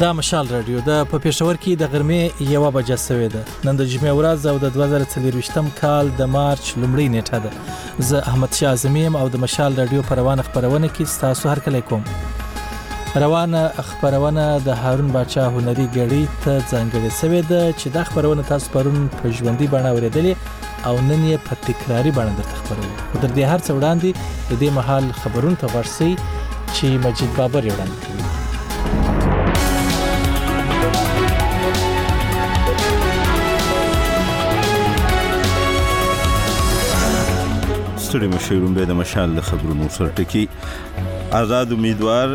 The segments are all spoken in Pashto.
دا مشال رادیو د په پېښور کې د غرمې یوه بجه سوې ده نن د جمعې ورځ او د 2023م کال د مارچ لومړۍ نیټه ده زه احمد شاه زمیم او د مشال رادیو پر روانه خبرونه کې ستاسو هر کله کوم روانه خبرونه د هارون بچا هنري ګړی ته ځانګړې سوې ده چې دا خبرونه تاسو پرون په ژوندۍ بڼه اوریدلې او نن یې په تکراری بڼه درته خبروو خو تر دې هر څه وړاندې د دې مهال خبرونه ته ورسي چې مجید بابر یې وړاندې کوي ستړي مشورون به د مشال د خبرونو سره ټکی آزاد امیدوار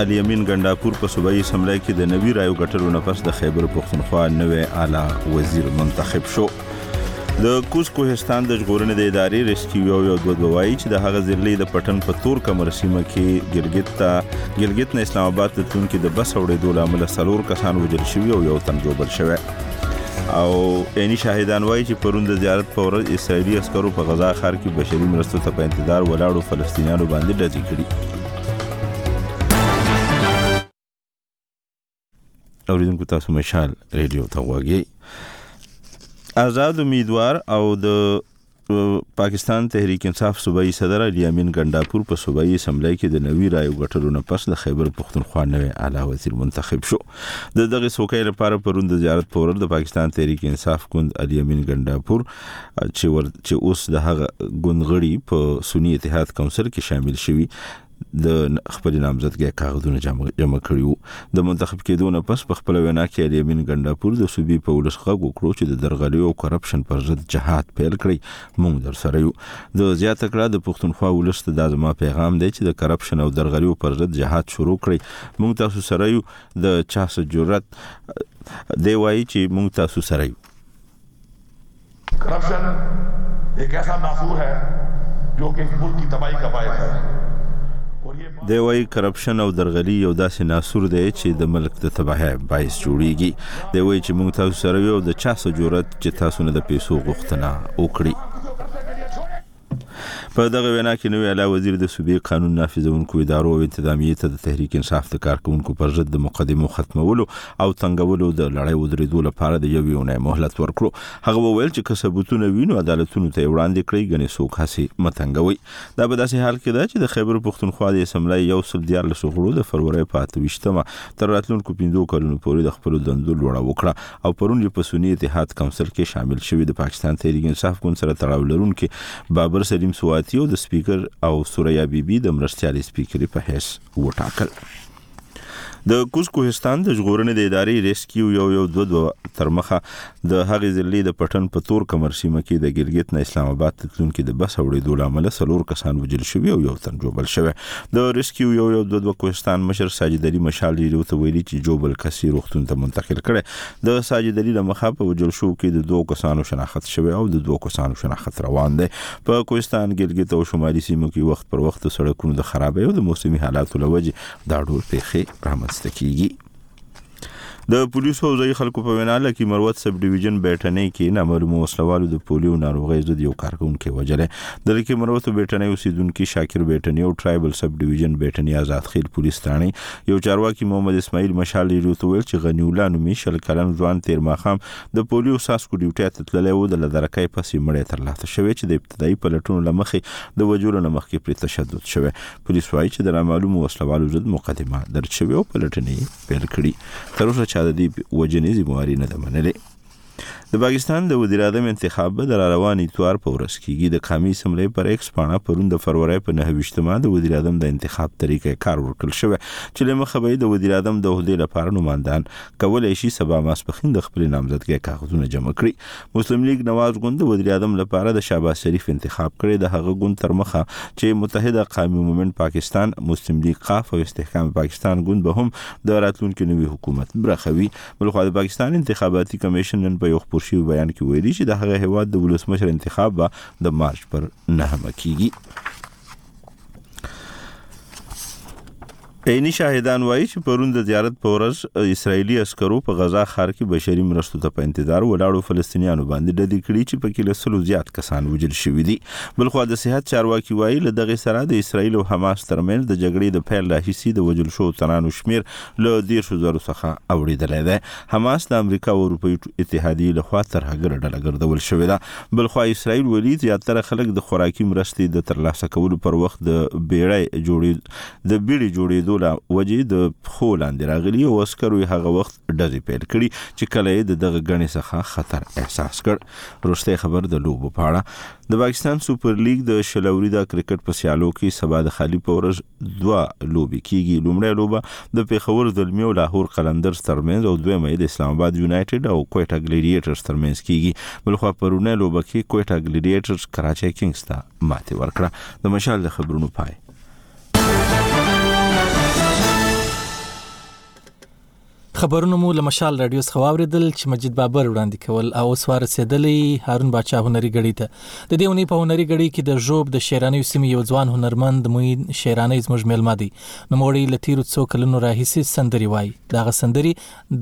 علي امین ګنڈاپور په صوبایي اسمبلی کې د نوي رایو ګټلو نه پس د خیبر پښتونخوا نوې اعلی وزیر منتخب شو د کوز کوهستان د ژغورنې د ادارې ریسکیو یو یو دوه وایي چې د هغه ضلعې د پټن په تور کمر سیمه کې ګلګت ته ګلګت نه اسلام آباد ته تونکي د بس اورېدو لامل سلور کسان وژل شوي او یو تن ژوبل شوی او عیني شاهدان وایي چې پرون د زیارت په ورځ اسرایلی عسکرو په غزا ښار کې بشري مرستو ته په انتظار ولاړو فلسطینیانو باندې ډزې کړي اوریدونکو تاسو مشال ریډیو ته غوږی آزاد امیدوار او د پاکستان تحریک انصاف صوبایي صدر علي امین ګنډاپور په صوبایي اسمبلی کې د نوي رایو ګټلو نه پس د خیبر پښتونخوا نوی اعلی وزیر منتخب شو د دغه څوکۍ لپاره پرون د زیارت پورر د پاکستان تحریک انصاف ګوند علي امین ګنډاپور چې ور چې اوس د هغه ګوند غړي په سنی اتحاد کونسل کې شامل شوی د خپل نامزدګۍ کاغذونه جمع کړي وو د منتخب کېدو نه پس په خپل وینا کې علي امین ګنډاپور د صوبې په ولس غږ وکړو چې د درغلي او کرپشن پر ضد جهاد پیل کړي موږ در سره یو د زیات کړه د پښتونخوا ولس ته د ازما پیغام دی چې د کرپشن او درغلي پر ضد جهاد شروع کړي موږ تاسو سره یو د چا سره جرأت دی وایي چې موږ تاسو سره یو کرپشن ایک ایسا ناسور هی جو که ایک ملک کی تباهی کا باعث هی اور یه بات. دی وايي، کرپشن او درغلي یو داسې ناسور دی چې د ملک د تباهۍ باعث جوړېږي. دی وايي چې موږ تاسو سره یو او د چا څه جرئت چې تاسو نه د پیسو غوښتنه وکړي. په دغه وینا کې نوې اعلی وزیر د صوبې قانون نافذونکو ادارو او انتظامیې ته د تحریک انصاف د کارکونکو پر ضد د مقدمو ختمولو او تنګولو د لړۍ ودرېدو لپاره د یوې اونۍ مهلت ورکړو هغه وویل چې که ثبوتونه وینو عدالتونو ته وړاندې کړئ ګنې څوک هسي متنګوي دا په داسې حال کې ده چې د خیبر پښتونخوا د اسمبلۍ یو سل دیارلس غړو د فروری په 28مه تر راتلونکو 15 کلونو پورې د خپل دندو لوړه وکړه او پرون یې په سني اتحاد کونسل کې شامل شوي د پاکستان تحریک انصاف ګوند سره تړاو لرونکي بابر سلیم سواتی او د سپیکر او سوریا بیبي د مرستیالې سپیکرې په حیث وټاکل د کوز کوهستان د ژغورنې د ادارې ریسکیو یو یو دو دو ترمخه د هغې ضلع د پټن په تور کمر سیمه کې د ګلګت نه اسلام آباد تلونکو د بس اوړېدو لامل سلور کسان وجل شوی او یو تن جوړل شوی د ریسکیو یو یو دوه دوه کوهستان مشر ساجد علي مشال ریډیو ته ویلي چې جو بل کسي روغتون ته منتقل کړي د ساجد علي له مخه په وجل شو کې د دوه کسانو شناخت شوی او د دوه کسانو شناخت روان دی په کوهستان ګلګت او شمالي سیمو کې وخت پر وخت سړکونو د خرابې او د موسمي حالاتو لوجې دا ډول پیښې رامنځته کیږي د پولیسو او ځایي خلکو په وینا لکي مروت سب ډیویژن بیټنۍ کې نامعلومو وسلوالو د پولیو ناروغۍ ضد یو کارکونکي وژلی د لکي مروت بیټنۍ اوسیدونکي شاکر بیټنۍ او ټرایبل سب ډیویژن بیټنۍ آزاد خیل پولیس تاڼي یو چارواکي محمد اسماعیل مشال ریډیو ته ویل چې غنی الله نومي شل کلن ځوان تیر ماښام د پولیو ساسکو ډیوټي ته تللی و د لدرکۍ پسې مړی ترلاسه شوی چې د ابتدایي پلټونو لمخې د وژلو نه مخکې پرې تشدد شوی پولیس وایي چې د نامعلومو وسلوالو ضد مقدمه درج شوې او پلټنې پیل کړي تر اوسه چا د دې وجنې ذمہواري نه ده منلې د پاکستان د وزیر اعظم انتخاب به د روان اتوار په ورځ کېږي د قامي اسمبلۍ پر ایکس پاڼه پرون د فروری په نهه ویشتمه د وزیر اعظم د انتخاب طریقه کار ورکړل شوی چې له مخه به د وزیر اعظم د عهدې لپاره نوماندان کولی شي سبا ماسپښین د خپل نامزدګۍ کاغذونه جمع کړي مسلم لیګ نواز ګوند د وزیراعظم لپاره د شهباز شریف انتخاب کړی د هغه ګوند تر مخه چې متحده قومي مومنټ پاکستان مسلم لیګ قاف او استحکام پاکستان ګوند به هم د راتلونکي نوي حکومت برخه وي بلخو د پاکستان انتخاباتي کمیشن نن په یو خبر شوی بیان کې ویلي چې د هغه هواد د ولسمشر انتخاب به د مارچ پر 9 کیږي عیني شاهدان وايي چې پرون د زیارت په ورځ اسرایلي عسکرو په غزا ښار کې بشري مرستو ته په انتظار ولاړو فلسطینیانو باندې ډزې کړي چې پکې له سلو زیات کسان وژل شوي دي بلخوا د صحت چارواکي وايي له دغې سره د اسرایل او حماس ترمنځ د جګړې د پیل راهیسې د وژل شوو تنانو شمیر له دیرشو زرو څخه اوړېدلی دی حماس د امریکا او اروپایي اتحادیې لخوا ترهګره ډله ګرځول شوې ده بلخوا اسرایل ویلي زیاتره خلک د خوراکي مرستې د ترلاسه کولو پر وخت د بیړۍ جوړې د بیړې جوړېدو له وجې د پښو لاندې راغلی او عسکرو یې هغه وخت ډزې پیل کړي چې کله یې د دغه ګڼې څخه خطر احساس کړ روسته خبر د لوبو په اړه د پاکستان سوپر لیګ د شلوریدا کرکټ په سیالو کې سبا د خالی په ورځ دوه لوبې کیږي لومړی لوبه د پیښور زلمی او لاهور قلندرز ترمنځ او دویمه د اسلام آباد یونایټډ او کوټه ګلیډیټرز ترمنځ کیږي بلخو پرونه لوبه کې کوټه ګلیډیټرز کراچۍ کینګز ته ماتې ورکړه د مشال د خبرونو پای خبرونه مو له مشال رادیو څخه واوریدل چې مجید بابر وړاندې کول او اوس ورسېدلې هارون بچا هنري غړي ته د دې ونی په هنري غړي کې د ژوب د شیرانی سیمې یو ځوان هنرمند موین شیرانی زموږ ملما دی نو موري لتیرو څو کلونو راهیسي سندري وای دا غسندري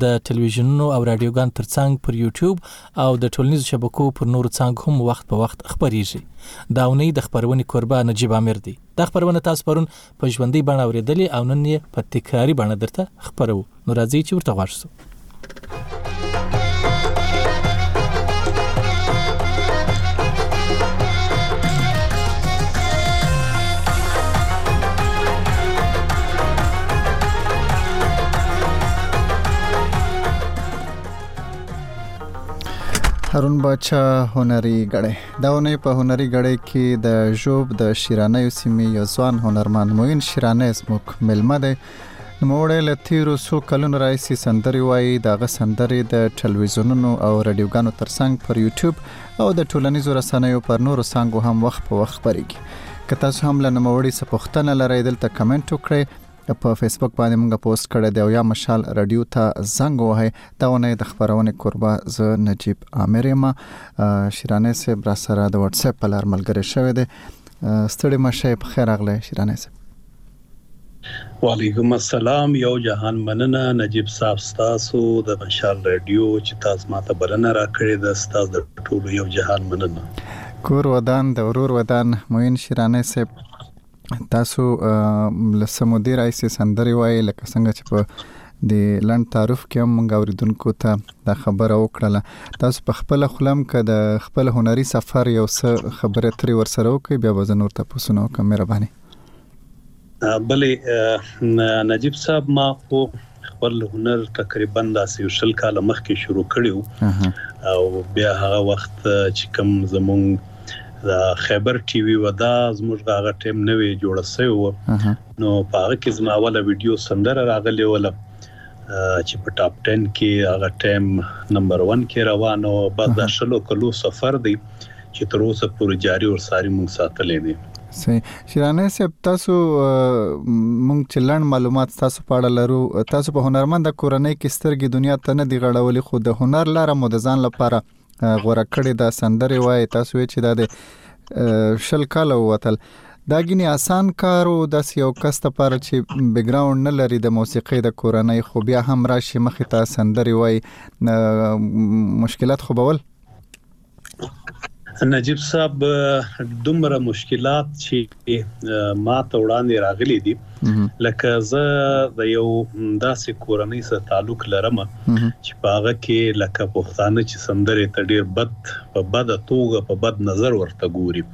د ټلویزیونونو او رادیوګان ترڅنګ پر یوټیوب او د ټولنیزو شبکو پر نورو څنګ هم وخت په وخت خبرېږي دا اونۍ د خبرونې کوربه نجیب امیر دی دا خبرونه تاسو پرون په ژوندۍ بڼه اورېدلې او نن یې په تکراري بڼه درته خبرو نو راځي چې ورته غوږ شو هارون باچا هنري غړې دا ونه په هنري غړې کې د ژوب د شیرانه سیمې یو ځوان هنرمند موین شیرانه اسموک ملمه ده نوموړی له تیرو څو کلونو راهیسې سندرې وایي دغه سندرې د ټلویزیونونو او رادیوګانو ترڅنګ پر یوټیوب او د ټولنیزو رسنیو پر نورو څنګه هم وخت په وخت خبرېږي که تاسو هم له نوموړي څخه پوښتنه لرئ دلته کمنټ وکړئ په فیسبوک باندې موږ پوسټ کړی دی او یا مشال رادیو ته زنګ وهي دا ونه د خبرونه قربا ز نجیب عامر یم شیرانه سه برا سره د واتس اپ په لار ملګری شوی دی ستړي مشه په خیر اغله شیرانه سه وعلیکم السلام یو جهان مننه نجیب صاحب ستاسو د مشال رادیو چې تاسو ماته بلنه راکړې ده ستاسو د ټولو یو جهان مننه کور ودان د ورور ودان موین شیرانه صاحب تاسو لسمو دیر ایسه سندري وای لکه څنګه چې په د لند تعارف کې هم موږ اوریدونکو ته دا خبره وکړه تاسو په خپل خلم کې د خپل هنري سفر یو څه خبره تری ورسره وکي بیا به زه نور تاسو نو کوم مهرباني بله نجیب صاحب ما خو خپل هنر تقریبا داسې یو شل کال مخکې شروع کړیو او بیا هغه وخت چې کوم زمونږ دا خیبر ټي وي ودا زموږ دا غ ټیم نوې جوړ سوی و نو پاره کې زما اوله ویډیو سندره راغلی وله چی په ټاپ ټن کی هغه ټایم نمبر ون کی روان وه بس دا شلو کلو سفر دی چی تر اوسه پوری جاری او ساری مونږ ساتلی دی. صحیح شیرانه صاحب تاسو مونږ چې لړن معلومات تاسو په اړه لرو تاسو په هنرمند کورنۍ کې سترګې دنیا ته نه دی غړولې خو د هنر لاره مو د ځان لپاره غوره کړې دا سندره وای تاسو وی چې دا د شل کال وتل دا غني آسان کار او د یو کس لپاره چې بیک ګراوند نه لري د موسیقي د کورنۍ خو بیا هم راشي مخ ته سندري وای مشکلات خو بول نجیب صاحب دومره مشکلات چې کې ما ته وړاندې راغلي دي لکه زه د یو داسې کورنۍ سره تعلق لرم چې په هغه کې لکه پښتانه چې سندره ته ډیر بد په بد توګه په بد نظر ورته ګوري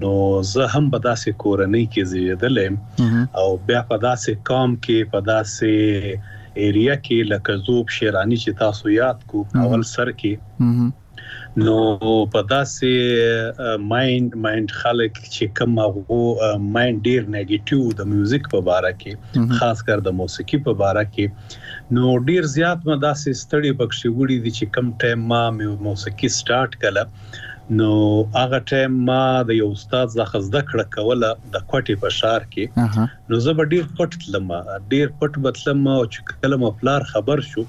نو زه هم په داسې کورنۍ کې زیږیدلم او بیا په داسې قام کې په داسې ایریا کې لکه زوب شیرانی چې تاسو یاد کو اول سر کې نو په داسې مایند مایند خلک چې کوم هغه مایند ډیر نیگیټیو د میوزیک په باره کې خاص کر د موسیقي په باره کې نو ډیر زیات ما داسې ستړي پکښې وړي دي چې کم ټایم ما موسیقي سٹارټ کړه نو هغه ټایم ما د یو استاد ځخه زده کړه کوله د کوټې په شار کې نو زه به ډیر پټ تلم ډیر پټ بتلم او چې کله ما پلار خبر شو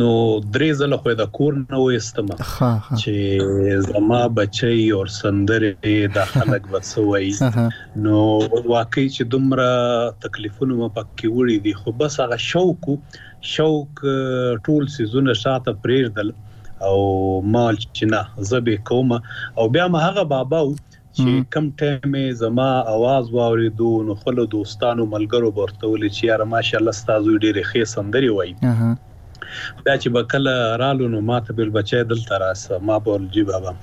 نو درې ځله خو د کور نه وېستم چې زما بچي او سندرې د خلک وسوي نو واقعي چې دومره تکلیفونه مې پکې وړي دي خو بس هغه شوق شوق ټول سيزونه شاته پرېږدل او مال چې نه زبې کوم او بیا ما هغه بابا چې کوم ټایم یې زما اواز واورېدو نو خپلو دوستانو ملګرو به ورته ویل چې یاره ماشاءالله ستا زوی ډېرې ښې سندرې وایي بیا چې به کله رالو نو ما ته بل بچی دلته راسه ما به ول جی بابا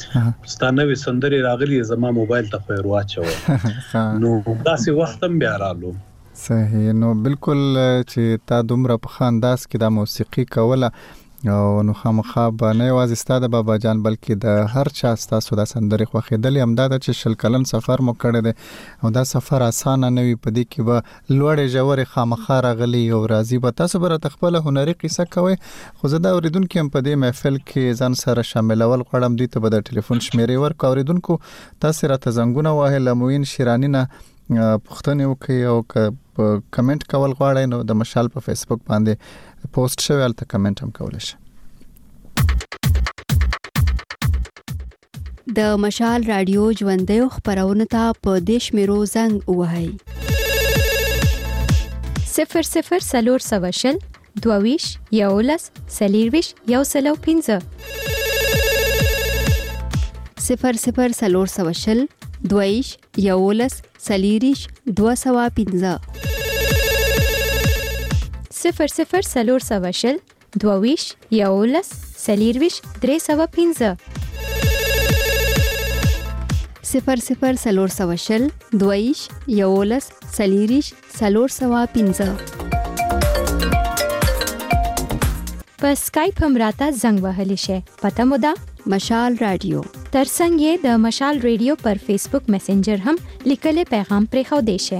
ستا نوې سندرې راغلي زما موبایل ته خو یې واچوه نو داسې وخت هم بیا رالو صحیح نو بالکل چې تا دومره په خانداس کې دا موسیقي کوله او نو خامخا به نه یوازې ستا د بابا جان بلکې د هر چا ستاسو دا سندرې خوښېدلې همدا ده چې شل کلن سفر مو کړی دی او دا سفر اسانه نه وي په دې کې به لوړې ژورې خامخا راغلي او راځي به تاسو به راته خپله هنري قصه کوئ خو زه د اورېدونکي هم په دې محفل کې ځان سره شاملول غواړم دوی ته به د ټلیفون شمیرې ورکړو اورېدونکو تاسو راته زنګونه وهئ له معین شیراني نه پوښتنه وکړئ او که کمنټ کول غواړئ نو د مشال په فیسبوک باندې پوسټ شوی الته کمنټ هم کولای شئ د مشال رادیو ژوندې خبرونه ته په دیش میرو زنګ وهاي 00 سلور سوشل دوویش یولس سلیرویش یو سلو پینځه 00 سلور سوشل دویش یولس سلیریش دوه سوا پنځه صفر صفر سلور سوا شل دوویش یولس سلیرویش درې سوا پنځه صفر صفر سلور سوا شل دوویش یولس سلیریش څلور سوه پنځه. په سکایپ هم راته زنګ وهلی شی پته مو ده؟ مشال رادیو. ترڅنګ یې د مشال رادیو پر فیسبوک میسنجر هم لیکلی پیغام پرېښودی شی.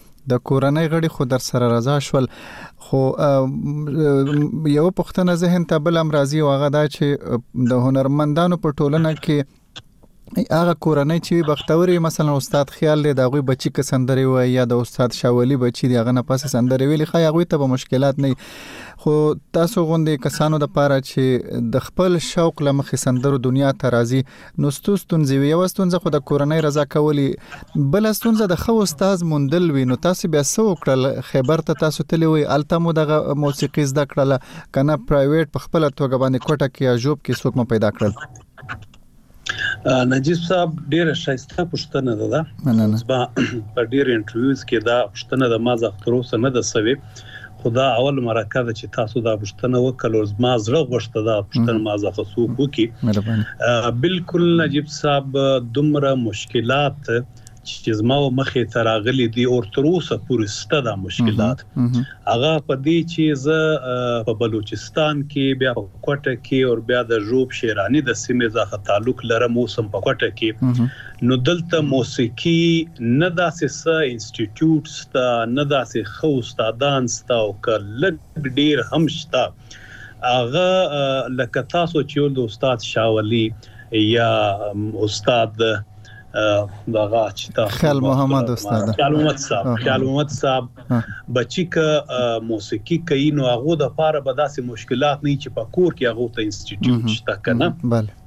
د کورنۍ غړي خو در سره رضا شول خو یو پښتنه ذهن ته بل امر راځي او هغه دا چې د هنرمندانو په ټولنه کې هغه کورنۍ چې بختوري مثلا استاد خیال دی دا غوي بچی که سندري وای یا د استاد شاولی بچی دی هغه نه پس سندري ویلي خای هغه ته به مشکلات نه خو تاسو غوندې کسانو د پاره چې د خپل شوق لمخې سندرو دنیا ته راځي نو ستو ستونزې وي یو ستونزه خو د کورنۍ رضا کولی بل ستونزه د خو استاد موندل وي نو تاسو بیا سو کړل خیبر ته تاسو تللی وي الته مو دغه موسیقي زده کړل کنه پرایویټ په خپل توګه باندې کوټه کې یا جوب کې څوک مو پیدا کړل نجیب صاحب ډیره شایسته پښتنه ده مننه زما په ډیر انټرویوز کې دا پښتنه د ما زه تر اوسه نه ده سوي خو دا اول مرکه ده چې تاسو دا پوښتنه وکړه زما زړه غوښته دا پوښتنه ما ځخه څوک وکي بالکل نجیب صاحب دومره مشکلات چې زما مخې ته راغلي دي او تر اوسه پورې ست دا مشکلات هغه په دې چې زه په بلوچستان کې بیا په کوټه کې او بیا د ژوب شیرانی د سیمې ځخه تعلق لرم اوسم په کوټه کې نو دلته موسیقي نه داسې څه انسټیټیوټ شته، نه داسې ښه استادان شته او که لږ ډېر هم شته، هغه لکه تاسو چې یول د استاد شاه ولي یا استاد دغه چې تاسو خیال محمد استاد خیال محمد صاحب خیال محمد صاحب به چې که موسیقي کوي نو هغه د پاره به داسې مشکلات نه چې په کور کې هغه ته انسټیټیوټ شته کنه بله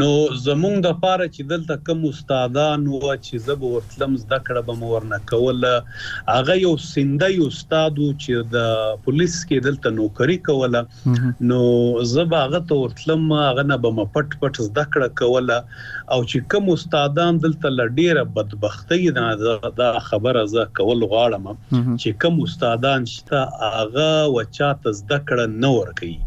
نو زمونږ د پاره چې دلته کوم استادان و چې زه به ورتلم زده کړه به مو ورنه کوله هغه یو سندی استاد و چې د پولیس کې دلته نوکری کوله نو زه به هغه ته ورتلم هغه نه به مې پټ پټ زده کړه کوله او چې کوم استادان دلته له ډیره بدبختی نه دا خبره زه کول غواړم چې کوم استادان شته هغه و چاته زده کړه نه ورکوي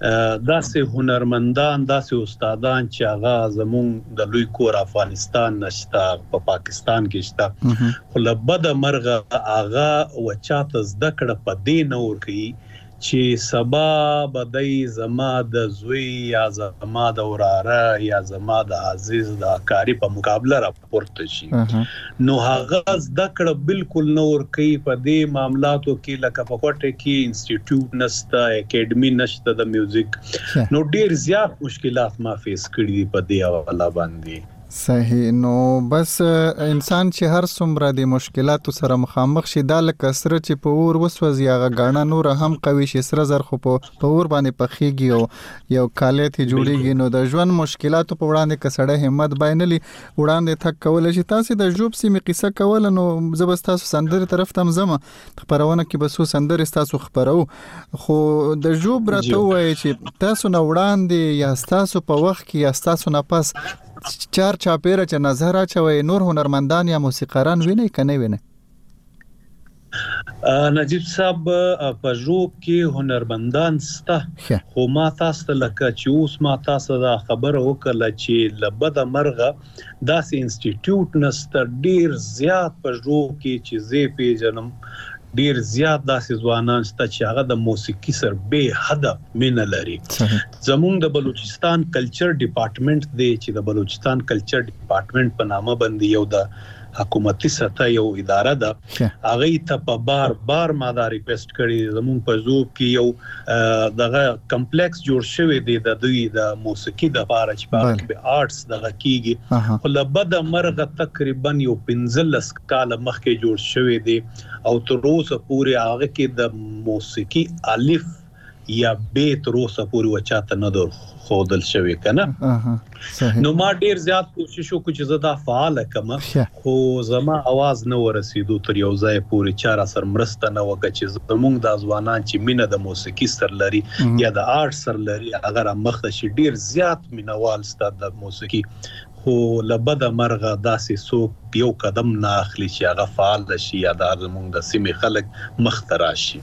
داسې هنرمندان داسې استادان چې هغه زمونږ د لوی کور افغانستان نشته په پاکستان کې شته خو له بد مرغه هغه وچاته زده کړه په دې نه ور کوي چې سبا بدای زما د زوی یا زما د وراره یا زما د عزیز د کاری په مقابله را پورته شي نو هغه زده کړه بالکل نه ورکوي په دې معاملاتو کې لکه په کوټه کې انسټیټیوټ نشته اکیډمي نشته د میوزیک نو ډیر زیات مشکلات ما فیس کړي دي په دې حواله باندې صحیح نو بس انسان چې هر څومره د مشکلاتو سره مخامخ شي دا لکه سره چې په اور وسوځي هغه غاڼه نور هم قوي شي سره زر خو په اور باندې پخېږي او یو کاله ته جوړیږي نو د ژوند مشکلاتو په وړاندې کسړه همت باینلی وړاندې تک کولای شي تاسو د جوب سیمې قصه کول نو زه به تاسو سندره طرف تم زم خبرونه کې بسو سندره تاسو خبرو خو د جوب راته وایي چې تاسو نه وړاندې یا تاسو په وخت کې یا تاسو نه پس چار چاپیره چې نظر اچوي نور هنرمندان یا موسیقاران ویني کنه ویني نجیب صاحب په ژوب کې هنرمندان سته خو ما تاسو ته لکه چې اوس ما تاسو دا خبره وکړه چې لبد مرغه داسې انسټیټیوټ نسته ډیر زیات په ژوب کې چې زه پیژنم ډیر زیات داسې ځوانان شته چې هغه د موسیقي سر به حد مين لري زمونږ د بلوچستان کلچر ډپارټمنټ دی چې د بلوچستان کلچر ډپارټمنټ په نامه باندې یو د حکومتي سطح یو اداره ده هغوی ته په بار بار ما دا ریکویسټ کړی دی زموږ په ذوب کې یو دغه کمپلیکس جوړ شوی دی د دوی د موسیقي دپاره چې په هغه کې به آرټس دغه کیږي خو له بده مرغه تقریبا یو پنځلس کاله مخکې جوړ شوی دی او تر اوسه پورې هغه کې د موسیقي الف یا بې تر اوسه پورې و چاته نه در خودل شوی کنه نو ما ډیر زیات کوشش وکړ چې زه دا فعال کم خو زما आवाज نه ورسېدو تر یو ځای پورې چا را سر مرسته نه وکړه چې زمونږ د ځوانان چې مینه د موسیقي سر لري یا د آرټ سر لري هغه را مخته شي ډیر زیات مینوال ستا د موسیقي خو لبد مرغه داسې څوک یو قدم نه اخلي چې هغه فعال شي یا د زمونږ د سیمې خلک مخ ته راشي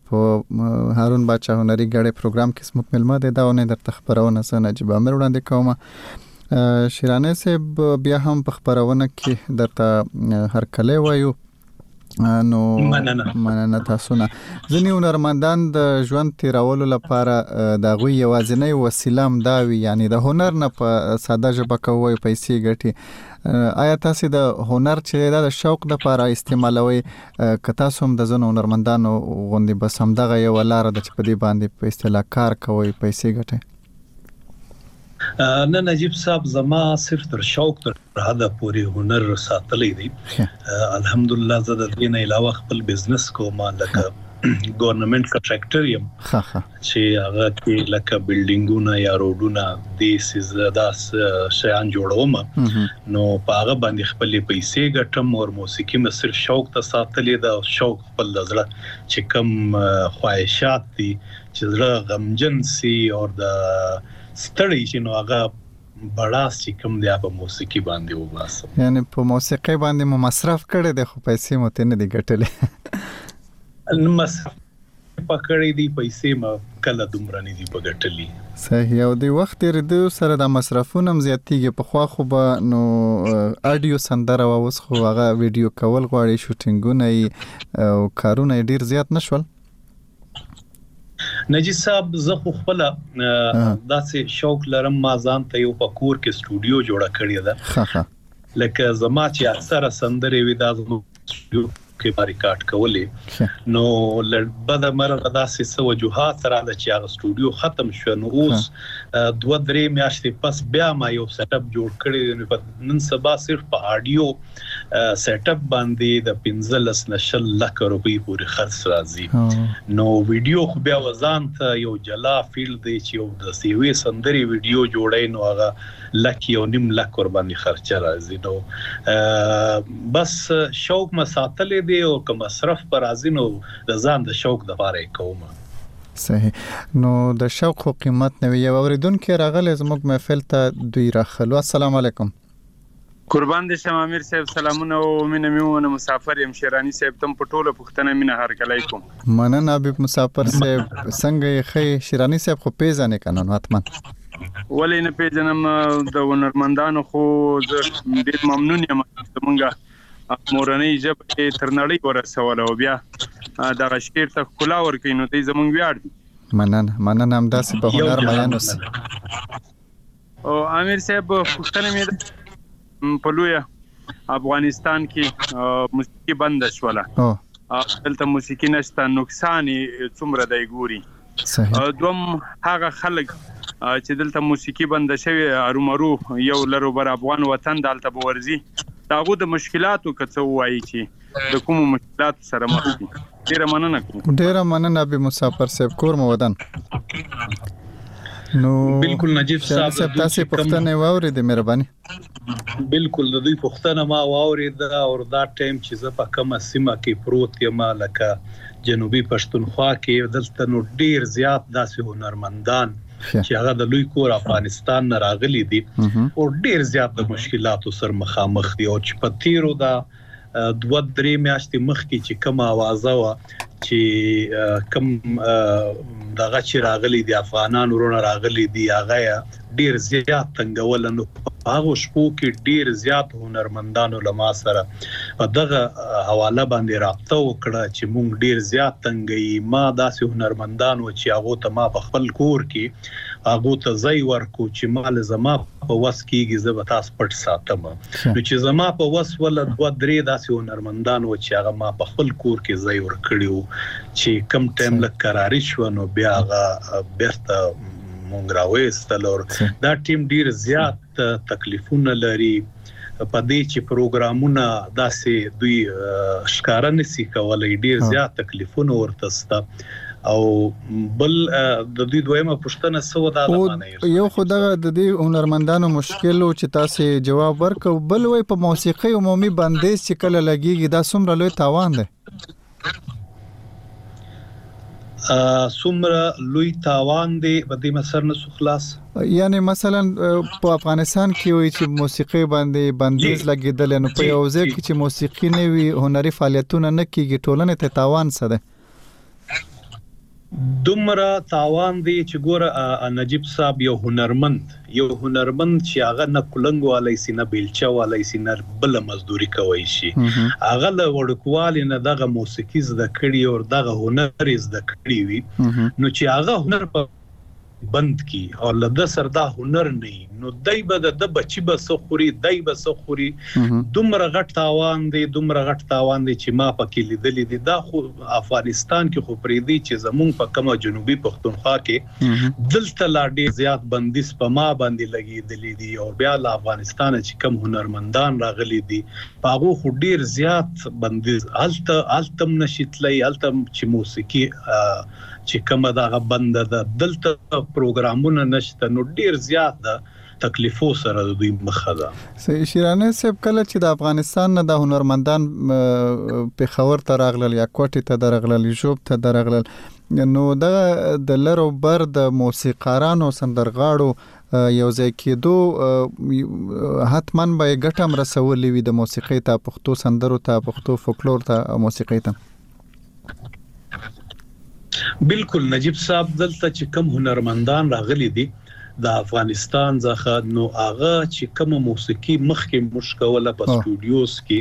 په هارون باچا هنري ګړې پروګرام کې زموږ ملما دی دا ونه درته خبرونه زه نجیب امیر وړاندې کوم شیرانه صاحب بیا هم په خبرونه کې درته هر کله وایو نو مننه تاسو نه ځنی هنرمندان د ژوند تیرولو لپاره د غوي یوازینی وسیله هم دا وی یعنی د هنر نه په ساده ژبه کوی پیسې ګټي آیا تاسو د هنر چې د شوق لپاره استعمالوي که تاسو هم د ځنو هنرمندانو غوندې بس همدغه یوه لاره ده چې په دې باندې په اصطلاح کار کوئ، پیسې ګټئ؟ نه نجیب صاحب زما صرف تر شوق تر حده پورې هنر ساتلی دی الحمدلله زه د دې نه علاوه خپل بزنس کوم لکه ګورنمنت کنټراکټر یم چی هغه کی لکه بلډنګونه یا روډونه دی سی زه دا شیان جوړوم نو په هغه باندې خپلې پیسې ګټم او موسیقي مې صرف شوق ته ساتلې ده او شوق خپل د زړه چې کم خواهشات دي چې زړه غمجن سي او د ستړی شي نو هغه بړاس چې کم دی په موسیقي باندې وباسم یعنی په موسیقي باندې مو مصرف کړی دی خو پیسې مو ته نه دی ګټلې مصرف په کړی دی پیسی مه کله دومره ندی په ګټلی. صحیح او دی وخت تیریدو سره دا مصرفونه هم زیاتیږی پخوا خو به نو اډیو سندره وه اوس خو هغه ویډیو کول غواړی شوټینګونه یی او کارونه یی ډیر زیات نشول نجی صاحب زه خو خپل داسې شوق لرم ما ځان ته یو په کور کې سټوډیو جوړه کړې ده لکه زما چې اکثره سندرې وي دا زما سټوډیو کې ما ریکارډ کولې نو لړبد مرغه داسې څه وجوهات سره د چې هغه سټوډیو ختم شو نو اوس دوه درې میاشتې پس بیا ما یو سیټ اپ جوړ کړی دی په نن سبا صرف په اډیو سیټ اپ باندې د 15 نشل لک روپۍ پورې خرڅ راځي نو ویډیو خو بیا وزان ته یو جلا فیلډ دی چې یو د سیوي سندري ویډیو جوړای نو هغه لک يو نيم لک ورباندې خرچه راځي نو بس شوق ما ساتلې دي او که مصرف پر راځي نو د ځان د شوق د پاره کوم صحیح نو د شوق خو قیمت نه وي یو اوریدونکو راغلی زموږ محفل ته دوی راخلو السلام علیکم قربان دې شم امیر صاحب سلامونه او مینه مې ومنه مسافر یم شیراني صاحب تم په ټوله پښتنه مینه هرکلی کوم. مننه حبیب مسافر صاحب څنګه یې ښه یې شیراني صاحب خو پیژنې کنه نو حتما. ولې نه پیژنم د هنرمندانو خو زه ډیر ممنون یم زمونږ مورنۍ ژبه یې تر نړۍ ورسوله او بیا دغه شعر ته ښکلا ورکوي نو دی زمونږ ویاړ دی مننه مننه همداسې په هنر مین اوسئ او امیر صاحب پوښتنه مې ده په لوی افغانستان کې موسیقي بنده شوله دلته موسیقي نشته نقصان څومره دی ګوري دوم هغه خلک چې دلته موسیقي بنده شوی ارومرو یو لرو بر افغان وطن دالته بورزي داغو د مشکلاتو کڅو وایي چې د کومو مشکلاتو سره مخ دي ډیره مننه کوم ډیره مننه به مسافر صاحب کور مو ودان نو بالکل نجیب صاحب تاسو پښتنه واوري د مهرباني بالکل د دوی پښتنه ما واوري دا او دا ټایم چې زه په کومه سیمه کې پروت یم لکه جنوبي پښتونخوا کې دلته نو ډیر زیات داسې هنرمندان چې هغه د لوی کور افغانستان نه راغلي دي او ډیر زیات د مشکلاتو سر مخامخ دي او چې په تیرو دا دوه درې میاشتې مخکې چې کوم اوازه و چې کوم دغه چې راغلي دي افغانان ورونه راغلي دي هغه ډیر زیات تنګول نو هغه شپو کې ډیر زیات هنرمندانو لما سره دغه حواله باندې رابطه وکړه چې مونږ ډیر زیات تنګي ما داسې هنرمندانو چې هغه ته ما په خپل کور کې هغه ته ځای ورکو چې مال زما په وس کېږي زه به تاسو پټ ساتم نو چې زما په وس وله دوه درې داسې هنرمندان وه چې هغه ما په خپل کور کې ځای ورکړي وو چې کم ټایم لږ کراري شوه نو بیا هغه بیرته مونږ راوېستل او دا ټیم ډیر زیات تکلیفونه لري په دې چې پروګرامونه داسې دوی ښکارا نسی کولای ډیر زیات تکلیفونه ورته سته او بل د دې دویمه پوښتنه څه ودا د معنی یو خو دغه د دې هنرمندانو مشکل او چې تاسو جواب ورکو بل وای په موسیقي عمومي بندیز چې کله لګیږي دا څومره لوی تاوان دی څومره لوی تاوان دی په دې مسر نه خلاص یعنی مثلا په افغانستان کې وي چې موسیقي باندې بندیز لګیدل نو په یو ځای کې چې موسیقي نه وي هنري فعالیتونه نه کیږي ټولنه ته تاوان څه ده دومره تاوان دی چی ګوره نجیب صاحب یو هنرمند یو هنرمند چی هغه نه کلنګ والی سی نه بیلچه والی سی نه بله مزدوری کوی شی هغه له وړوکوالی نه دغه موسیقی زده کړی او دغه هنر یی زده کړی وی نو چی هغه هنر په بند کی او له ده سر دا هنر نه یی نو دی به د ده بچی به څه خوری دی به څه خوری دومره غټ تاوان دی دومره غټ تاوان دی چی ما پکی لیدلی دی دا خو افغانستان کی خو پریږدی چی زمونږ په کومه جنوبی پښتونخوا کی دلته لا ډیر زیات بندی سپما باندی لګیدلی دی او بیا له افغانستانه چی کوم هنرمندان راغلی دی په هغو خو ډیر زیات بندی هلته هلته هم نشی تلای هلته هم چی موسیقی چی کومه دغه بنده ده دلته پروګرامونه نشته نو ډیر زیات ده تکلیفو سره د دوی مخه ده. شیرانه صاحب کله چې د افغانستان نه دا هنرمندان پېښور ته راغلل یا کوټې ته درغلل ژوب ته درغلل نو دغه د لر او بر د موسیقارانو سندرغاړو یو ځای کېدو حتما به یې ګټه هم رسولې وي د موسیقۍ ته پښتو سندرو ته پښتو فوکلور ته موسیقۍ ته بلکل نجیب صاحب دلته چی کوم هنرمندان راغلی دی دافغانستان ځخه نو هغه چی کومه موسیقی مخکی موږ کوله په سټوډیوز کی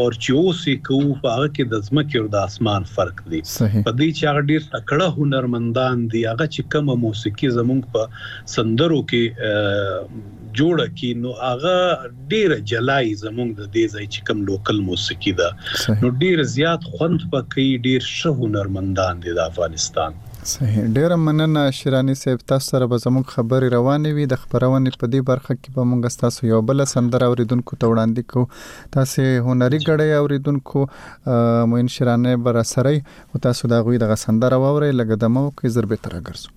اور چی اوس یی کوو په هغه کی دځمکی اور داسمان فرق دی په دی چی هغه ډیر تکړه هنرمندان دی هغه چی کومه موسیقی زموږ په سندرو کی جوړه کی نو هغه ډېره جلا يي زموږ د دې ځای چې کوم لوکل موسیقي ده نو ډېر زیات خوند په کوي ډېر ښه هنرمندان دي د افغانستان. صحیح ډېره مننه شیراني صیب تاسو سره به زموږ خبرې روانې وي د خپرونې په دې برخه کې به موږ ستاسو یوه بله سندره اوریدونکو ته وړاندې کوو تاسو هنري ګړی اوریدونکو معین شیراني به راسره وي خو تاسو د هغوی دغه سندره واورئ لږه دمه وکړئ زر بېرته راګرځو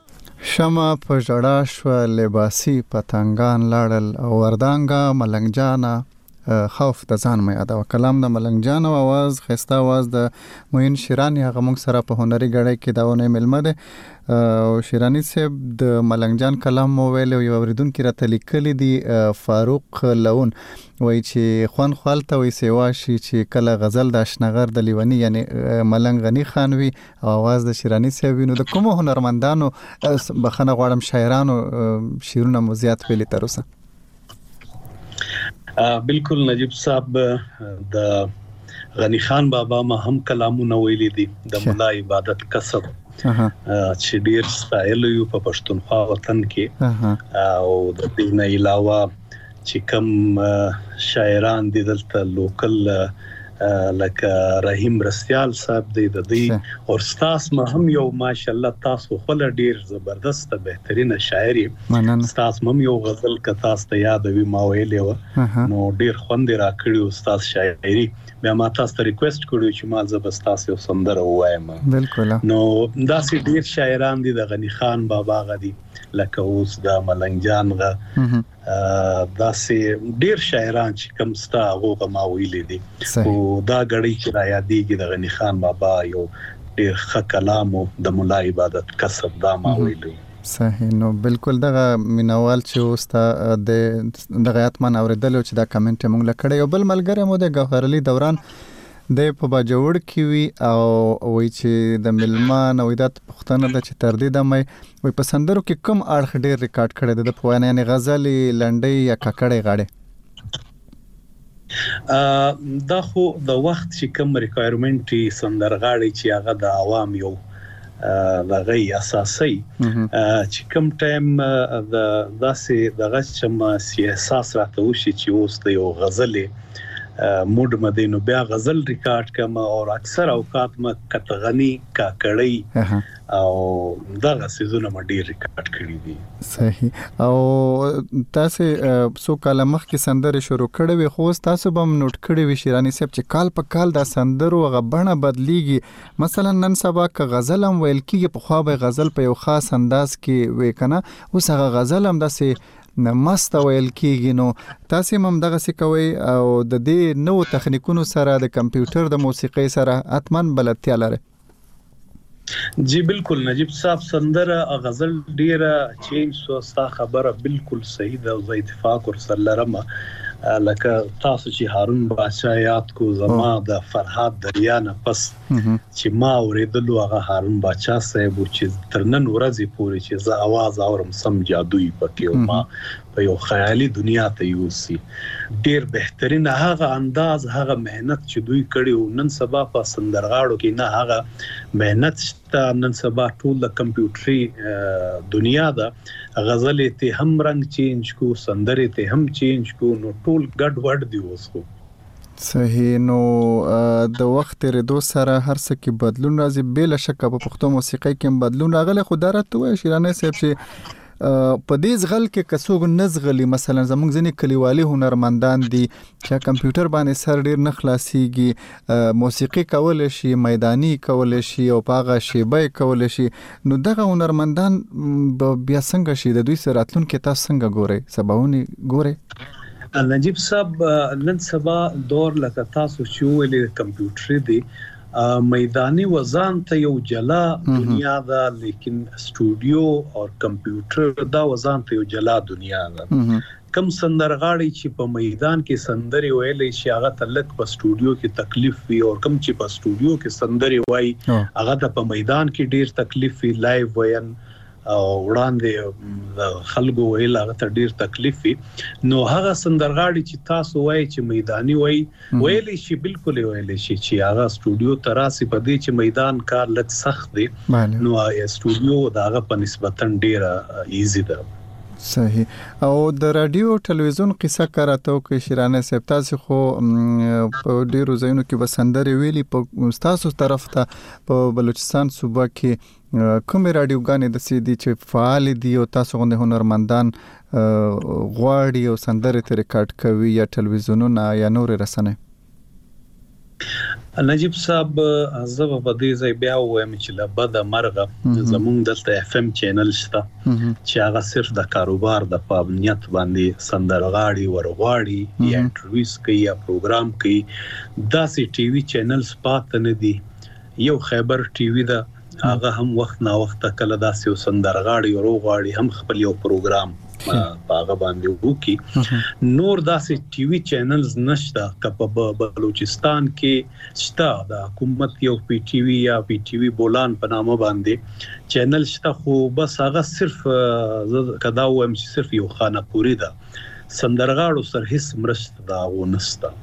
شمع په ژړا شوه، لباسي پتنګان لاړل، وردانګه ملنګ جانه خوف د ځان مه یادوه کلام د ملنګ جان او اواز خسته اواز د معین شیرانی هغه موږ سره په هنري ګړۍ کې دا ونه ملمه ده او شیرانی صاحب د ملنګ جان کلام مو ویل او یو اوریدونکو راته لیکلی دی فاروق لون وای چې خوان خوالته وای سیوا شي چې کله غزل د اشنغر د لیونی یعنی ملنګ غنی خان وی او आवाज د شیرانی صاحب وینو د کومو هنرمندانو بخنه غواړم شاعرانو شیرونه مو زیات ویلي تر اوسه بالکل نجیب صاحب د غنی خان بابا ما هم کلامونه ویلي دي د مولا عبادت کسب چې ډیر ستایل یو په پښتونخوا وطن کې او د دې نه علاوه چی کوم شاعران دی دلته لوکل لکه رحیم مرستیال صاحب دی ددی اور ستاس ما هم یو ماشاءالله تاسو خپله ډیر زبردست بهترین شاعر یې ستاس ما هم یو غزل که تاسو ته یاد وی ما ویلی و نو ډیر خوند یې راکړی و ستاس شاعری بیا ما تاسو ته ریکویسټ کړی و چی ما زه به ستاس یو سندره ووایم بلکل نو داسی ډیر شاعران دی د غنی خان بابا غه دی لکه اوس د ملنګ جان غه داسې ډیر شاعران چې کم ستا هغه غما ویلې دي او دا غړي چې را یادېږي د غنی خان بابا یو ډیر ښه کلام او د مولا عبادت کسب دا ما ویلو صحیح نو بالکل دغه مینوال چې اوس ته د دغه اتمن اوریدل چې دا کمنټ مونږ لکړې یو بل ملګری مو د ګوهرلی دوران دی په باجوړ کې وي او وایي چې د ملما نه وایي دا پوښتنه ده چې تر دې دمه وایي په سندرو کې کوم اړخ ډېر ریکارډ کړی دی د په وینا یعنې غزلې لنډۍ یا ککړې غاړې دا خو د وخت چې کوم ریکوایرمنټ سندرغاړي چې هغه د عوام یو لغه اساسي چې کوم ټایم د داسې دغه چې ما سي احساس راته وشي چې اوس د یو غزلې موډ مده نو بیا غزل ریکارډ کوم او اکثر اوقات ما کتغنی کاکړی او دغه سيزونه ما ډیر ریکارډ کړی دي صحیح او تاسو سو کاله مخکې سندره شروع کړې وي خو تاسو به نوٹ کړې وي شیرانی صاحب چې کال په کال دا سندرو غبنه بدليږي مثلا نن سبا که غزل هم ویل کیږي پخوا به غزل په یو خاص انداز کې وې کنه اوس هغه غزل هم داسې مسته ویل کیږي نو تاسو هم دغه څه کوي او د دې نو تخنیکونو سره د کمپیوټر د موسیقۍ سره اتمن بلدتیا لري جی بالکل نجیب صاحب سندره غزل ډیره چینج سو ستا خبره بالکل صحیح ده او زه اتفاق ورسره لرم لکه تاسو چې هارون باچا یاد کو زما د فرهاد دریا نه پس چې ما اوریدلو هغه هارون باچا صاحب چې تر نن ورځې پورې چې زه आवाज اورم سم جادویي پکې او ما په یو خیالي دنیا ته یوسي ډیر بهترین هغه انداز هغه مهنت چې دوی کړي او نن سبا په سندرغاړو کې نه هغه مهنت ته نن سبا ټول د کمپیوټري دنیا ده غزلې ته هم رنګ چینج کو سندرې ته هم چینج کو نو ټول ګډ وډ دی اوس خو صحیح نو د وخت تیریدو سره هر څه کې بدلون راځي بل شک په پښتو موسیقۍ کې بدلون راغلی خو دا راته وایي شیرانه صاحب چې په دې ځغل کې که څوک نه ځغلي مثلا زمونږ ځینې کلیوالي هنرمندان دي چې کمپیوټر باندې سر ډیر نه خلاصيږي موسیقي کول شي میداني کول شي او پاغه شیبه کول شي نو دغه هنرمندان بیا څنګه شي د دوی سره راتلونکي تاسو څنګه ګوري سباوني ګوري نجیب صاحب نن سبا دور لکه تاسو چې ویلې کمپیوټر دی میداني وزان ته یو جلا دنیا ده لیکن سټوډیو او کمپیوټر دا وزان ته یو جلا دنیا ده کم سندرغاړي چې په میدان کې سندري ویلې شي هغه ته لک په سټوډیو کې تکلیف وي او کم چې په سټوډیو کې سندري وایي هغه ته په میدان کې ډیر تکلیف وي لایو وین او وړاندې د خلکو ویل هغه ته ډیر تکلیف وي نو هغه سندرغاړي چې تاسو وایي چې میداني وایي ویل شي بالکل ویل شي چې هغه سټوډیو تراسي په دې چې میدان کار لږ سخت دی نو سټوډیو داغه په نسبتا ډیره ایزي ده صحیح او د رادیو ټلویزیون قصه کار ته وکړي شیرانه صاحب تاسو خو په ډیرو ځایونو کې بسندرې ویلي په تاسو طرف ته په بلوچستان صوبه کې کومې رادیوګانې د سې دي چې فعال دي او تاسو غوندې هنرمندان غواړي او سندره تر ریکارډ کوي یا ټلویزیونونه یا نور رسنۍ نجیب صاحب زه په دې ځای بیا وایم چې له بده مرغه زمونږ دلته اف ام چینل شته چې هغه صرف د کاروبار د پابنیت باندې سندرغاړي ورغواړي یا انټرویوز کوي یا پروګرام کوي دا سي ټي وي چینلز پات نه دي یو خیبر ټي وي ده هغه هم وخت نا وخت کله داسې یو سندرغاړی او روغاړی هم خپل یو پروګرام په هغه باندې وکي نور داسې ټي وي چینلز نشته که په بلوچستان کې شته د حکومت یو پی ټي وي یا پی ټي وي بولان په نامه باندې چینل شته خو بس هغه صرف کدا وایم چې صرف یو خانه پوری ده سندرغاړو سره هیڅ مرسته د هغو نسته.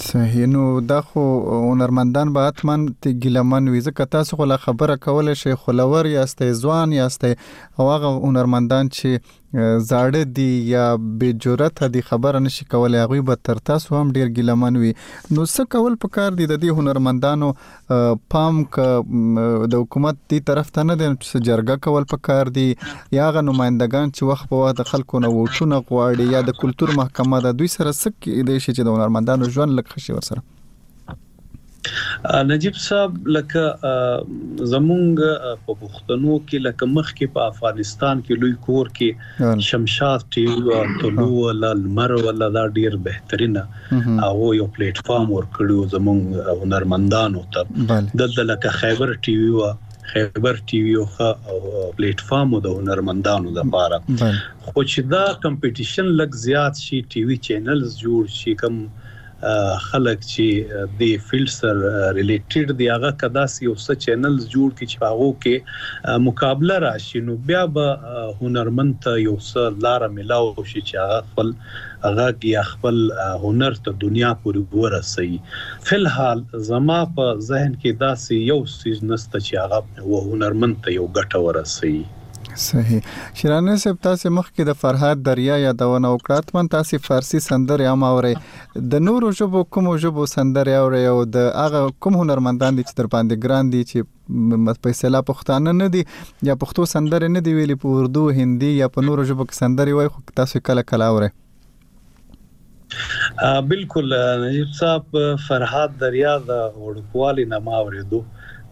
صحیح نو دا خو هنرمندان به حتما ته ګیلمن وي ځکه تاسو خو لا خبره کولای شئ خلور یاستئ ځوان یاستئ او هغه هنرمندان چې زاړه دي یا بې جرته دي خبره نشي کولای هغوی به تر تاسو هم ډیر ګیلمن وي نو څه کول پکار دي د دې هنرمندانو پام که د حکومت دې طرف ته نه دی چې څه جرګه کول پکار دي یا هغه نمایندګان چې وخت په وخت د خلکو نه ووټونه غواړي یا د کلتور محکمه ده دوی سره څه کېدای شي چې د هنرمندانو ژوند لږ خشي ورسره نجیب صاحب لکه زمونږ په پښتنو کې لکه مخ کې په افغانستان کې لوی کور کې شمشاد ټي وي او طلوع ولا لمر ولا دا ډیر بهترینه هغه یو پلیټ فارم ورکړو زمونږ هنرمندانو ته دلته لکه خیبر ټي وي او خیبر ټي وي او پلیټ فارم د هنرمندانو لپاره خو چې دا کمپټیشن لګ زیات شي ټي وي چینلز جوړ شي کوم خلک چی دی فیلډ سر ریلیټیډ دی هغه که داسی یو څه چینلز جوړ کی چی په هغو کی مقابله راشی نو بیا به هنرمند ته یو څه لاره ملاو شی چی هغه خپل غږ یا خپل هنر ته دنیا پوری ورسوی فی الحال زما په ذهن کی داسی یو څیز نسته چی هغه و هنرمند ته یو ګټه ورسوی. صحیح شیرانه صاحب تاسو مخکې د فرهاد دریا یادونه وکړه تمن تاسو فارسی سندره هم اورئ د نورو ژبو کوم ژبو سندره اورئ او د هغه کوم هنرمندان دي چې تر باندې ګران دي چې په اصطلاح پښتانه نه دي یا پښتو سندره نه دی ویلي په اردو هندي یا په نورو ژبو کې سندره وای خو تاسو کله کله اورئ بلکل نجیب صاحب فرهاد دریا د وړوکوالي نه ما اوریدو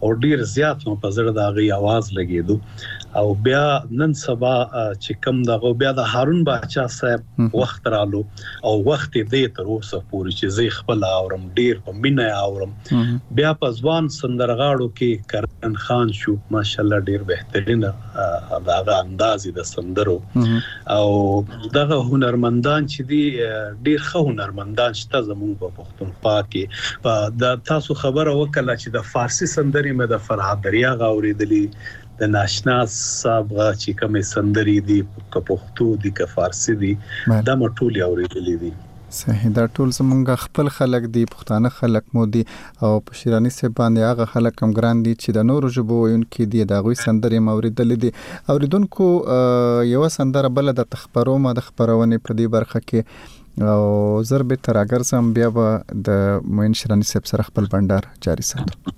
او ډیر زیات مو په زړه د هغه आवाज لګیدو او بیا نن سبا چې کم دغه بیا د هارون باچا صاحب وخت رالو او وخت دې تر اوسه پورې چې زه خپل اورم ډیر په مینه اورم بیا په ځوان سندرغاړو کې کرن خان شو ماشاءالله ډیر بهترینه د هغه اندازې د سندرو او دغه هنرمندان چې دی ډیر ښه هنرمندان شته زموږ په پښتونخوا کې دا تاسو خبره وکړه چې د فارسی سندرې مې د فرهاد دریا غوړېدلې د ناشنا صاحب غا چې کومې سندرې دي که پښتو دي که فارسی دي دا مټولې اورېدلې دي صحیح دا ټول زمونږ خپل خلک دي پښتانه خلک مو دي او په شیراني صیب باندې هغه خلک هم ګران دي چې د نورو ژبو ویونکي دي د هغوی سندرې هم اوریدلې دي اوریدونکو یوه سندره بله درته خپروم د خپرونې په دې برخه کې او زر بیرته راګرځم بیا به د معین شیراني صاحب سره خپل بنډار جاري ساتو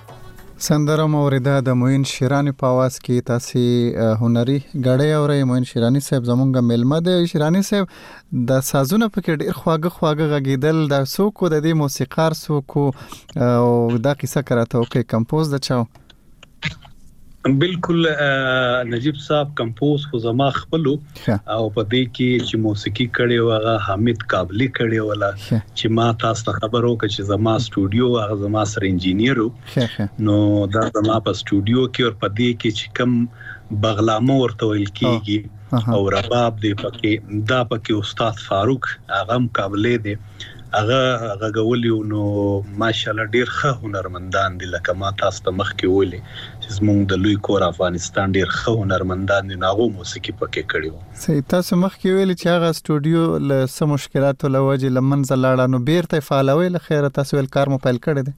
سندره مو اوریده د معین شیرانی په आवाज کې تاسو هنري غړې اورې معین شیرانی صاحب زمونږ ملمه دی شیرانی صاحب د سازونه پکې ډیر خواږه خواږه غږیدل د سوکو د دې موسیقار سوکو او دا قصه کراته او کې کمپوز د چاو بلکل نجیب صاحب کمپوز خو زما خپل او په دې کې چې موسیقي کړې و هغه حامد کابلی کړې و لا چې ما تاسو ته خبرو کې چې زما سټوډیو هغه زما سره انجینیر نو دا زما په سټوډیو کې او په دې کې چې کم بغلامه ورته ویل کیږي او رباب دی پکې دا پکې استاد فاروق هغه کابلی دی هغه غږولي وو نو ماشاءالله ډیر ښه هنرمندان دي لکه ما تاسو ته مخکې ویلي چې زمونږ د لوی کور افغانستان ډیر ښه هنرمندان دي نو هغو موسیقي پکې کړي وو. صحیح تاسو مخکې ویلي چې هغه سټوډیو له څه مشکلاتو له وجې له منځه لاړه نو بیرته یې فعالوئ له خیره تاسو ویل کار مو پیل کړی دی.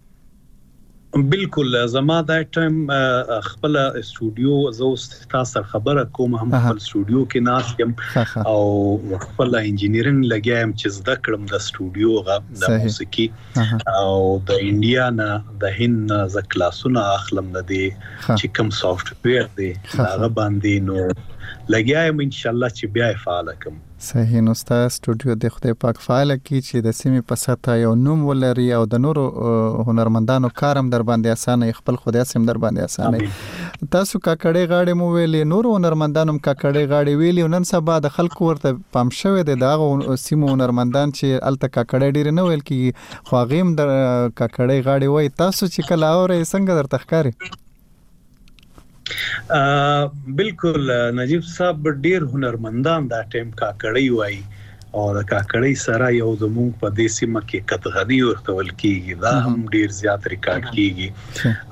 بلکل زما دا ټایم خپل استودیو زه اوس تاسو سره خبره کوم هم خپل استودیو کې ناست یم او خپل انجینیرینګ لګیا یم چې زده کړم د استودیو غا د موسیقي او د انډیا نه د هند ز کلاسونه اخلم د دې چې کوم سافټویر دی هغه باندې نو لګیا یم ان شاء الله چې بیا فعال کوم صحیح نو ستا سټوډیو دې خدای پاک فعاله کړي چې د سیمې په سطحه یو نوم ولري او د نورو هنرمندانو کار هم در باندې اسانه وي خپل خو داسې هم در باندې اسانه وي تاسو کاکړې غاړې مو ویلې نورو هنرمندانو هم کاکړې غاړې ویلې نن سبا د خلکو ورته پام شوی دی دا سیمو هنرمندان چې الته کاکړې ډېر نه ویل کیږي خو غیم د کاکړې غاړې وای تاسو چې کله اورې څنګه درته ښکاری بالکل نجیب صاحب ډیر هنرمندان دا ټیم کاکړی وای او د کاکړی سره یو زمونږ په دې سیمه کې کتغنی ورتول کیږي دا هم ډیر زیات ریکارډ کیږي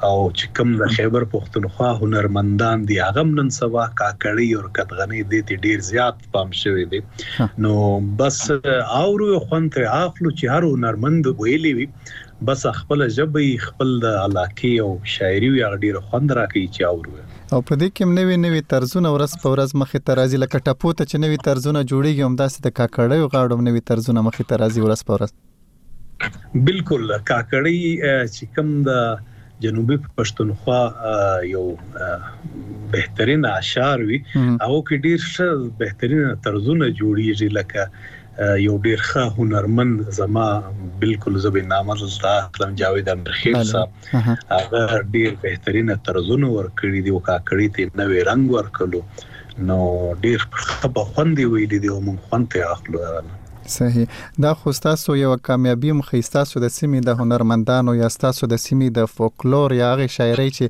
او چې کوم د خیبر پښتونخوا هنرمندان دي هغه نن سبا کاکړی او کتغنی دې ډیر زیات پام شوی دی نو بس اورو خوند تر اخلو چې هر هنرمند ویلی وي بس خپل ژبه خپل د علاقې او شاعري وي هغه ډیر خوند راکوي چې اورو او په دې کې نوې نوې طرزونه ورځ په ورځ مخې ته راځي لکه ټپو ته چې نوې طرزونه جوړېږي همداسې د کاکړیو غاړو نوې طرزونه مخې ته راځي ورځ په ورځ بلکل کاکړۍ چی کوم د جنوبی پښتونخوا یو بهترین اشعار وی هغه کی ډیر ښه بهترین طرزونه جوړیږي لکه یو ډیر ښه هنرمند زما بلکل زبې نامه دلته اخلم جاوید امرخیل صاحب هغه ډیر بهترین طرزونه ورکړي دی او کاکړی ته نوې رنگ ورکړو نو ډیر ښه په خوند ویلي دی او مونږ خوند ته اخلو صحیح دا خو ستاسو یوه کامیابي هم ښیي ستاسو د سیمې د هنرمندانو یا ستاسو د سیمې د فوکلور یا هغې شاعرۍ چې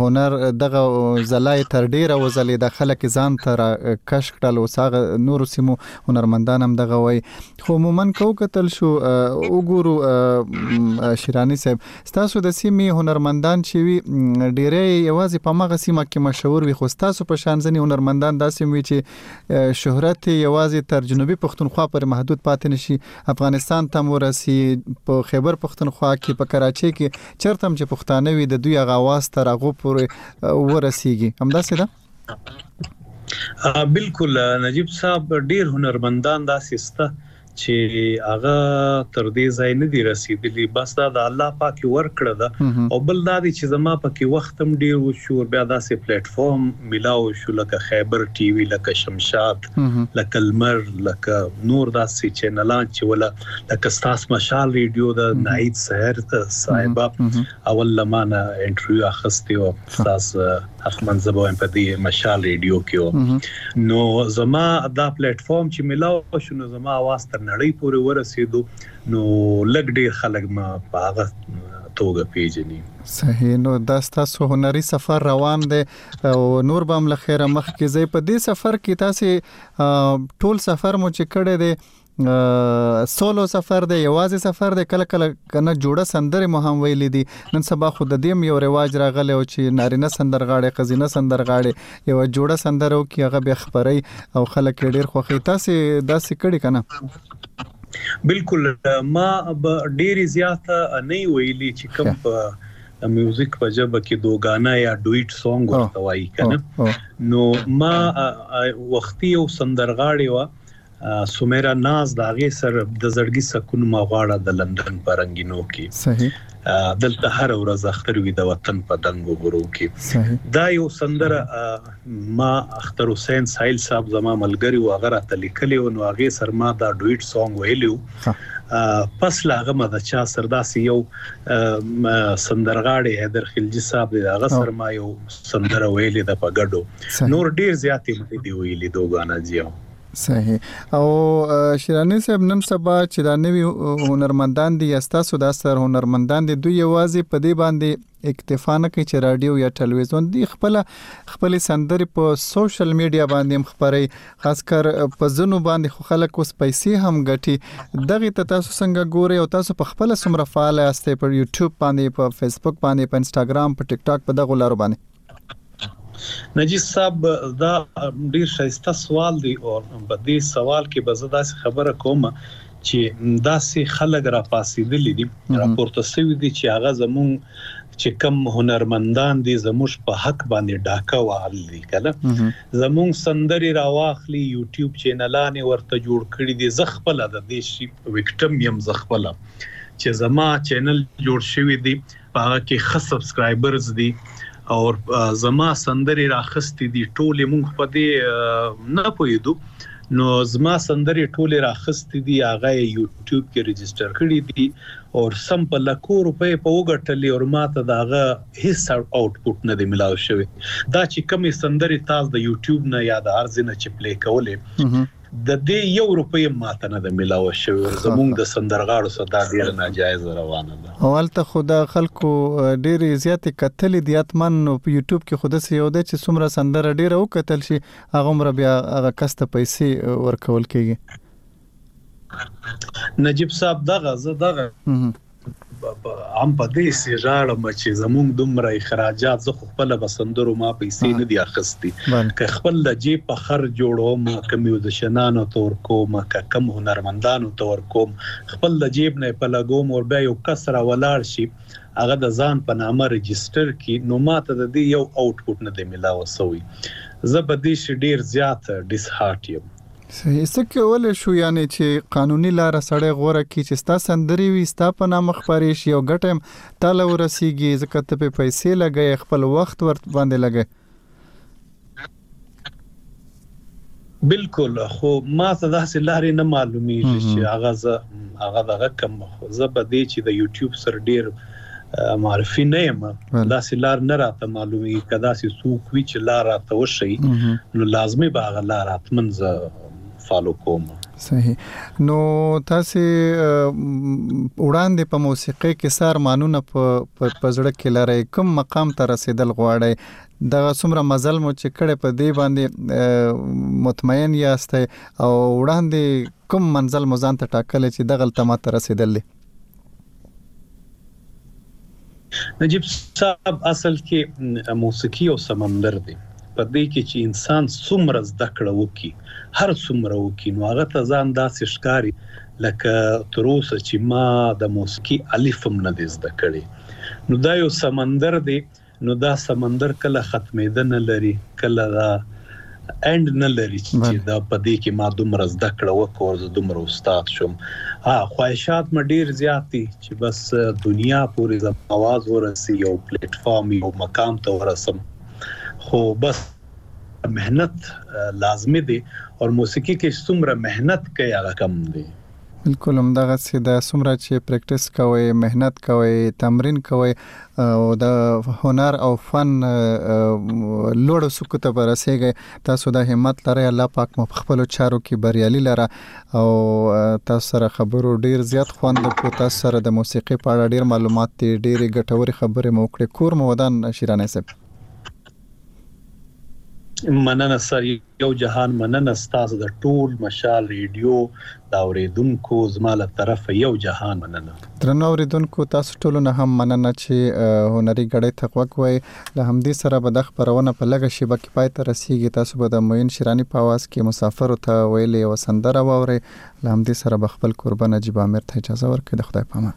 هنر دغه ځلا یې تر ډېره وځلېده خلک یې ځان ته را کش کړل اوس هغه نورو سیمو هنرمندان هم دغه وایي خو عموما که وکتل شو وګورو شیراني صاحب ستاسو د سیمې هنرمندان چې وي ډېری یوازې په هماغه سیمه کې مشهور وي خو ستاسو په شان ځینې هنرمندان داسې وي چې شهرت یې یوازې تر جنوبي پښتونخوا پورې محدود پاتې نشي افغانستان ته مو رسي په خیبر پښتونخوا کې په کراچۍ کې چرته هم چې پښتانه وي د دوی هغه आवाज تر هغه پورې ورسیږي همداسې ده بالکل نجیب صاحب ډیر هنرمندان داسې سته چی هغه تر دی ځای نه دی رسیدلی بس دا د الله پاک ورکړه ده او بل دا دی چی زما پکی وخت هم ډیر وشو او بیا داسی پلیټ فارم ملاو شو لکه خیبر ټی وی لکه شمشاد لکه لمر لکه نور داسی چینلان چی ولا لکه ستاس مشال ریډیو ده ناهید سحر صاحبه اول له ما نه انټرویو اخستې او تاسو حتمن زه به وایم په دې مشال ریډیو کې و نو زما دا پلیټ فارم چې ملاو شو نو زما आवाज تر نړۍ پورې ورسېدو نو لګ ډیر خلک ما په هغه توګه پیژني صحیح نو دا ستاسو هنري سفر روان دی او نور به هم لخيره مخ کې زی په دې سفر کې تاسو ټول سفر مو چې کړی دی سولو سفر دی یوازې سفر دی کله کله کنه جوړه سندره مو هم ویلې دي نن سبا خو د دیم یو رواج راغلی او چې نارینه سندرغاړي قزینه سندرغاړي یو جوړه سندره وکي هغه به خبري او خلک ډیر خوخي تاسو داسې کړي کنه بالکل ما ډیر زیاته نه ویلي چې کوم په میوزیک په جبه کې دوګانا یا ډویټ سونګ ورته وایي کنه نو ما وختي او سندرغاړي و سمیرا ناز د هغې سر د زړګي سکون ما غواړه د لندن په رنګینو کې صحیح دلته هر ورځ اختر وي د وطن په دنګو غرو کې دا یو سندره ما اختر حسین سایل صاحب زما ملګری او هغه راته لیکلی او نو هغه سر ما دا ډویټ سونګ ویلو پس لاغه ما د چا سرداس یو سندرغاړي حیدر خلجی صاحب د هغه سر ما یو سندره ویلې د پګډو نور ډیر زیاتې مې دی ویلې دوه غانا جیو صحیح او شیرانی صاحب نن سبا چې دا نوی هنرمندان دي یا ستاسو دا سر هنرمندان دي دوی یوازې په دې باندې اکتفا نه کوي چې رادیو یا ټلویزیون دی خپل خپل سندرې په سوشل میډیا باندې هم خبري خاص کر په زنو باندې خو خلک اوس پیسې هم ګټي دغه ته تاسو څنګه ګوري او تاسو په خپل سمره فعال یاست په یوټیوب باندې په فیسبوک باندې په انستګرام په ټیک ټاک په دغه لارو باندې نجیب صاحب دا ډیر شایسته سوال دی او په دې سوال کې به زه داسې خبره کوم چې داسې خلک را پاسېدلې دي راپورته سوي دي چې هغه زمون چې کم هنرمندان دي زموږ په حق باندې ډاکه وهل دي کنه زموږ سندري راواخلي یوټیوب چینلانه ورته جوړ کړی دي زه خپل د دې شي وکټم يم زه خپل چې زما چینل جوړ شوی دی په هغه کې ښه سبسکرایبرز دي او زما سندرې راخستې دي ټولې مونږ په دې نه پوهېدو نو زما سندرې ټولې راخستې دي هغه یوټیوب کې رجسټر کړي دي او سم په لکو روپۍ په وګټلې او ما ته داغه هیڅ آوټپوټ نه دی ملاو شوی دا چې کمې سندرې تاسو د یوټیوب نه یا د ارزنه چې پلی کولې د دې یو روپۍ هم ماته نه ده میلاوه شوې او زموږ د سندرغاړو سره دا ډېره ناجایزه روانه ده. او هلته خو دا خلکو ډېرې زیاتې کتلې دي حتما نو په یوټیوب کې خو داسې یو دی چې څومره سندره ډېره وکتل شي هغومره بیا هغه کس ته پیسې ورکول کېږي. نجیب صاحب دغه زه دغه. هم په دې سي ژاړم چې زمونږ دومره اخراجات زه خو خپل به سندرو ما پیسې نه دي اخستي که خپل د جیب په خر جوړوم که میوزیشنانو ته ورکوم که کم هنرمندانو ته ورکوم خپل د جیب نه په لګوم او بیا یو کس را ولاړ شي هغه د ځان په نامه رجسټر کی نو ماته د دې یو اوټ پوټ نه دی ملاو سوی زه په دې شي ډیر زیات ډیس هارټ یم صحیح څه کولای شو یعنی چې قانوني لار سړی غوره کی چې ستا سندري وي ستا په نام خبرې شي او ګټه تاله ورسیږي ځکه ته په پیسې لګي خپل وخت ور باندې لګي بالکل خو ما ته داسې لارې نه معلومیږي چې هغه زه هغه دغه کم خو زه به دې چې د یوټیوب سر ډیر معرفي نه یم داسې لار نه راته معلومي کدا سي څوک وی چې لار راته وشي نو لازمي باغ لار اتمنځ فالو کوم صحیح نو تاسو وړاندې په موسیقي کې سار مانونه په پزړه کې لري کوم مقام ته رسیدل غواړي دغه څومره مزل مو چې کړه په دی باندې مطمئن یاست او وړاندې کوم منزل مو ځان ته ټاکل چې دغه تمه ته رسیدل نجیب صاحب اصل کې موسیقي او سمندر دی په دې کې چې انسان څومره زده کړه وکړي هر څومره وکړي نو هغه ته ځان داسې ښکاري لکه تر اوسه چې ما د موسیقي الف هم نه دی زده کړی نو دا یو سمندر دی نو دا سمندر کله ختمیده نه لری کله دا اینډ نه لری چی دا په دی کی ما دومره زده کړه وکړه زه دومره استاد شوم ها خواهشات ما ډیر زیات دی چی بس دنیا پوری زما आवाज ورسی یو پلیټ فارم یو مقام ته ورسم خو بس محنت لازمی دی او موسیقی کی څومره محنت کوي هغه کم دی بالکل همدغه سي د سمره چې پریکټیس کوي مهنت کوي تمرین کوي او د هنر او فن لوړو سکو ته برسېږئ تاسو دا همت لرئ الله پاک مو په خپل چارو کې بریالي لره او تاسو سره خبرو ډیر زیات خوند وکړو تاسو سره د موسیقي په اړه ډیر معلومات دي ډېرې ګټورې خبرې مو وکړې کور مو ودان شیرانه صاحب مننه سر یو جهان مننه ستاسو د ټول مشال ریډیو د اوریدونکو زما له طرفه یو جهان مننه. درنو اوریدونکو تاسو ټولو نه هم مننه چې هنري ګړۍ ته غوږ وئ. له همدې سره به دا خپرونه په لږه شیبه کې پای ته رسیږي. تاسو به د معین شیراني په اواز کې مسافرو ته ویلې یوه سندره واورئ. له همدې سره به خپل کوربه نجیب عامر ته اجازه ورکړئ. د خدای په امان.